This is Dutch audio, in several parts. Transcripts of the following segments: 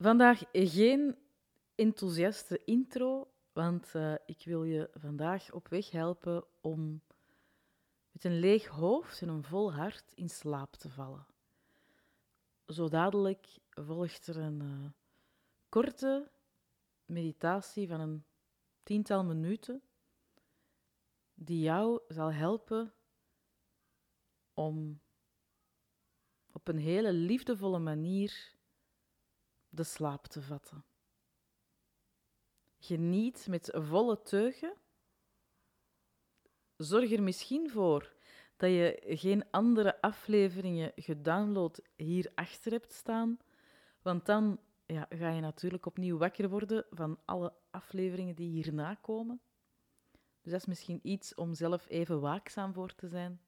Vandaag geen enthousiaste intro, want uh, ik wil je vandaag op weg helpen om met een leeg hoofd en een vol hart in slaap te vallen. Zo dadelijk volgt er een uh, korte meditatie van een tiental minuten die jou zal helpen om op een hele liefdevolle manier de slaap te vatten. Geniet met volle teugen. Zorg er misschien voor dat je geen andere afleveringen gedownload hierachter hebt staan, want dan ja, ga je natuurlijk opnieuw wakker worden van alle afleveringen die hierna komen. Dus dat is misschien iets om zelf even waakzaam voor te zijn.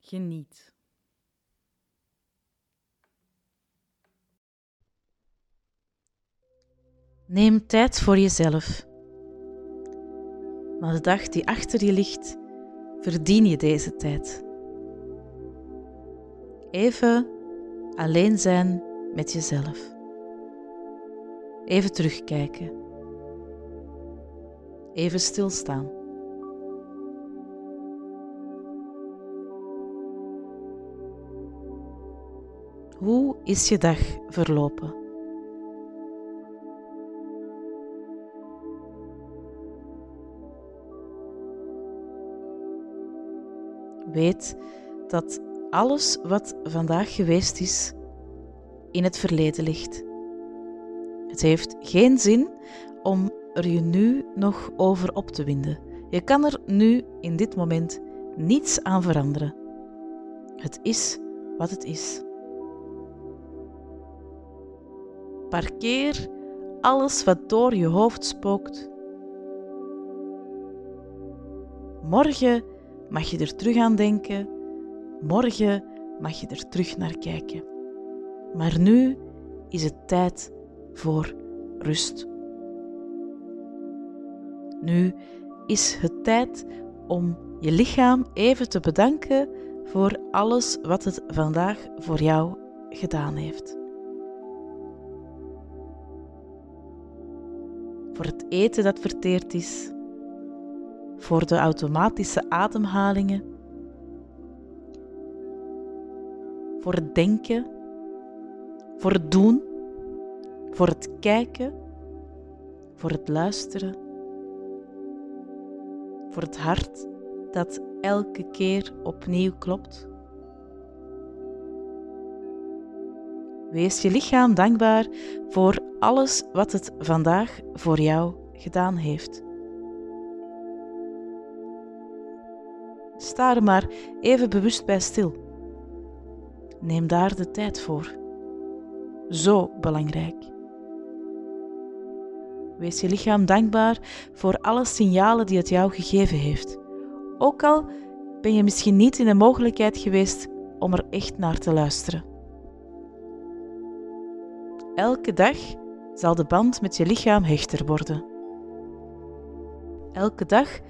Geniet. Neem tijd voor jezelf. Maar de dag die achter je ligt, verdien je deze tijd. Even alleen zijn met jezelf. Even terugkijken. Even stilstaan. Hoe is je dag verlopen? Weet dat alles wat vandaag geweest is, in het verleden ligt. Het heeft geen zin om er je nu nog over op te winden. Je kan er nu in dit moment niets aan veranderen. Het is wat het is. Parkeer alles wat door je hoofd spookt. Morgen mag je er terug aan denken. Morgen mag je er terug naar kijken. Maar nu is het tijd voor rust. Nu is het tijd om je lichaam even te bedanken voor alles wat het vandaag voor jou gedaan heeft. Voor het eten dat verteerd is, voor de automatische ademhalingen, voor het denken, voor het doen, voor het kijken, voor het luisteren, voor het hart dat elke keer opnieuw klopt. Wees je lichaam dankbaar voor alles wat het vandaag voor jou gedaan heeft. Sta er maar even bewust bij stil. Neem daar de tijd voor. Zo belangrijk. Wees je lichaam dankbaar voor alle signalen die het jou gegeven heeft. Ook al ben je misschien niet in de mogelijkheid geweest om er echt naar te luisteren. Elke dag zal de band met je lichaam hechter worden. Elke dag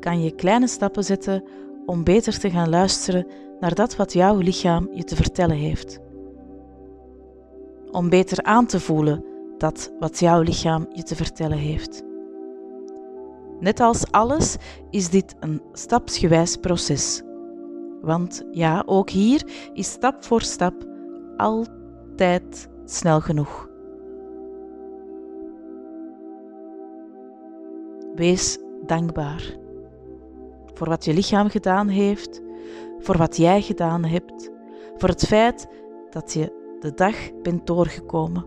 kan je kleine stappen zetten om beter te gaan luisteren naar dat wat jouw lichaam je te vertellen heeft. Om beter aan te voelen dat wat jouw lichaam je te vertellen heeft. Net als alles is dit een stapsgewijs proces. Want ja, ook hier is stap voor stap altijd snel genoeg. Wees dankbaar voor wat je lichaam gedaan heeft, voor wat jij gedaan hebt, voor het feit dat je de dag bent doorgekomen.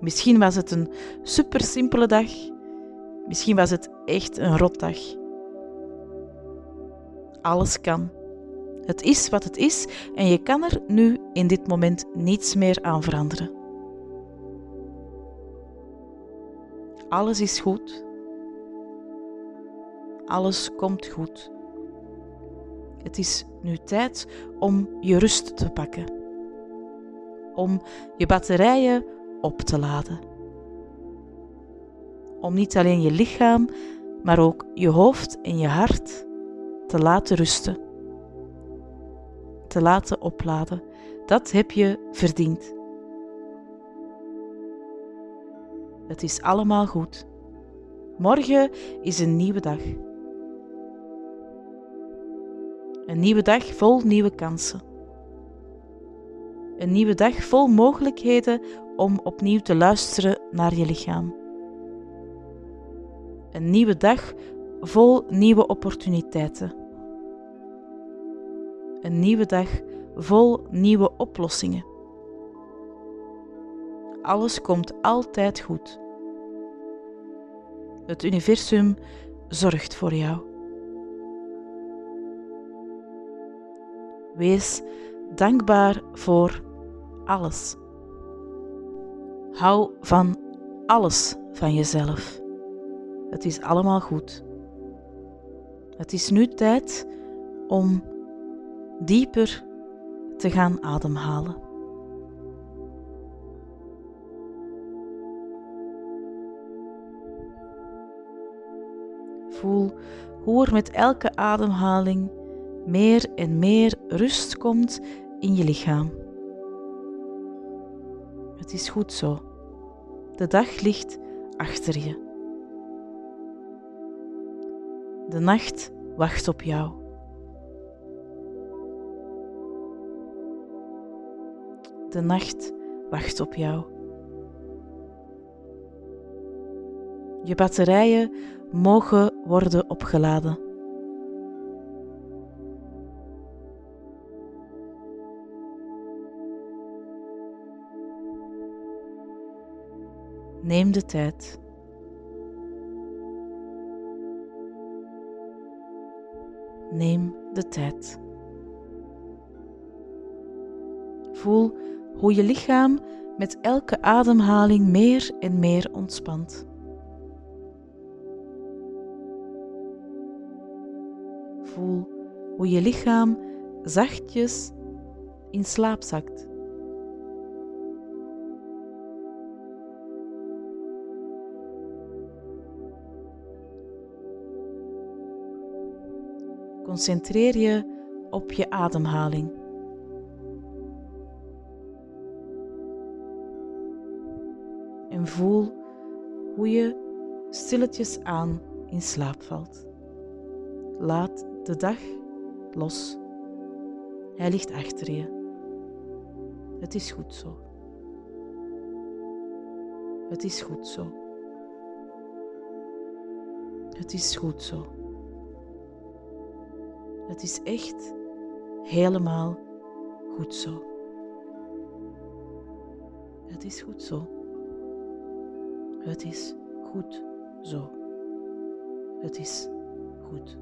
Misschien was het een super simpele dag, misschien was het echt een rotdag. Alles kan. Het is wat het is en je kan er nu in dit moment niets meer aan veranderen. Alles is goed alles komt goed. Het is nu tijd om je rust te pakken. Om je batterijen op te laden. Om niet alleen je lichaam, maar ook je hoofd en je hart te laten rusten. te laten opladen. Dat heb je verdiend. Het is allemaal goed. Morgen is een nieuwe dag. Een nieuwe dag vol nieuwe kansen. Een nieuwe dag vol mogelijkheden om opnieuw te luisteren naar je lichaam. Een nieuwe dag vol nieuwe opportuniteiten. Een nieuwe dag vol nieuwe oplossingen. Alles komt altijd goed. Het universum zorgt voor jou. Wees dankbaar voor alles. Hou van alles van jezelf. Het is allemaal goed. Het is nu tijd om dieper te gaan ademhalen. Voel hoe er met elke ademhaling meer en meer rust komt in je lichaam. Het is goed zo. De dag ligt achter je. De nacht wacht op jou. De nacht wacht op jou. Je batterijen mogen worden opgeladen. Neem de tijd. Neem de tijd. Voel hoe je lichaam met elke ademhaling meer en meer ontspant. Voel hoe je lichaam zachtjes in slaap zakt. Concentreer je op je ademhaling. En voel hoe je stilletjes aan in slaap valt. Laat de dag los. Hij ligt achter je. Het is goed zo. Het is goed zo. Het is goed zo. Het is echt helemaal goed zo. Het is goed zo. Het is goed zo. Het is goed.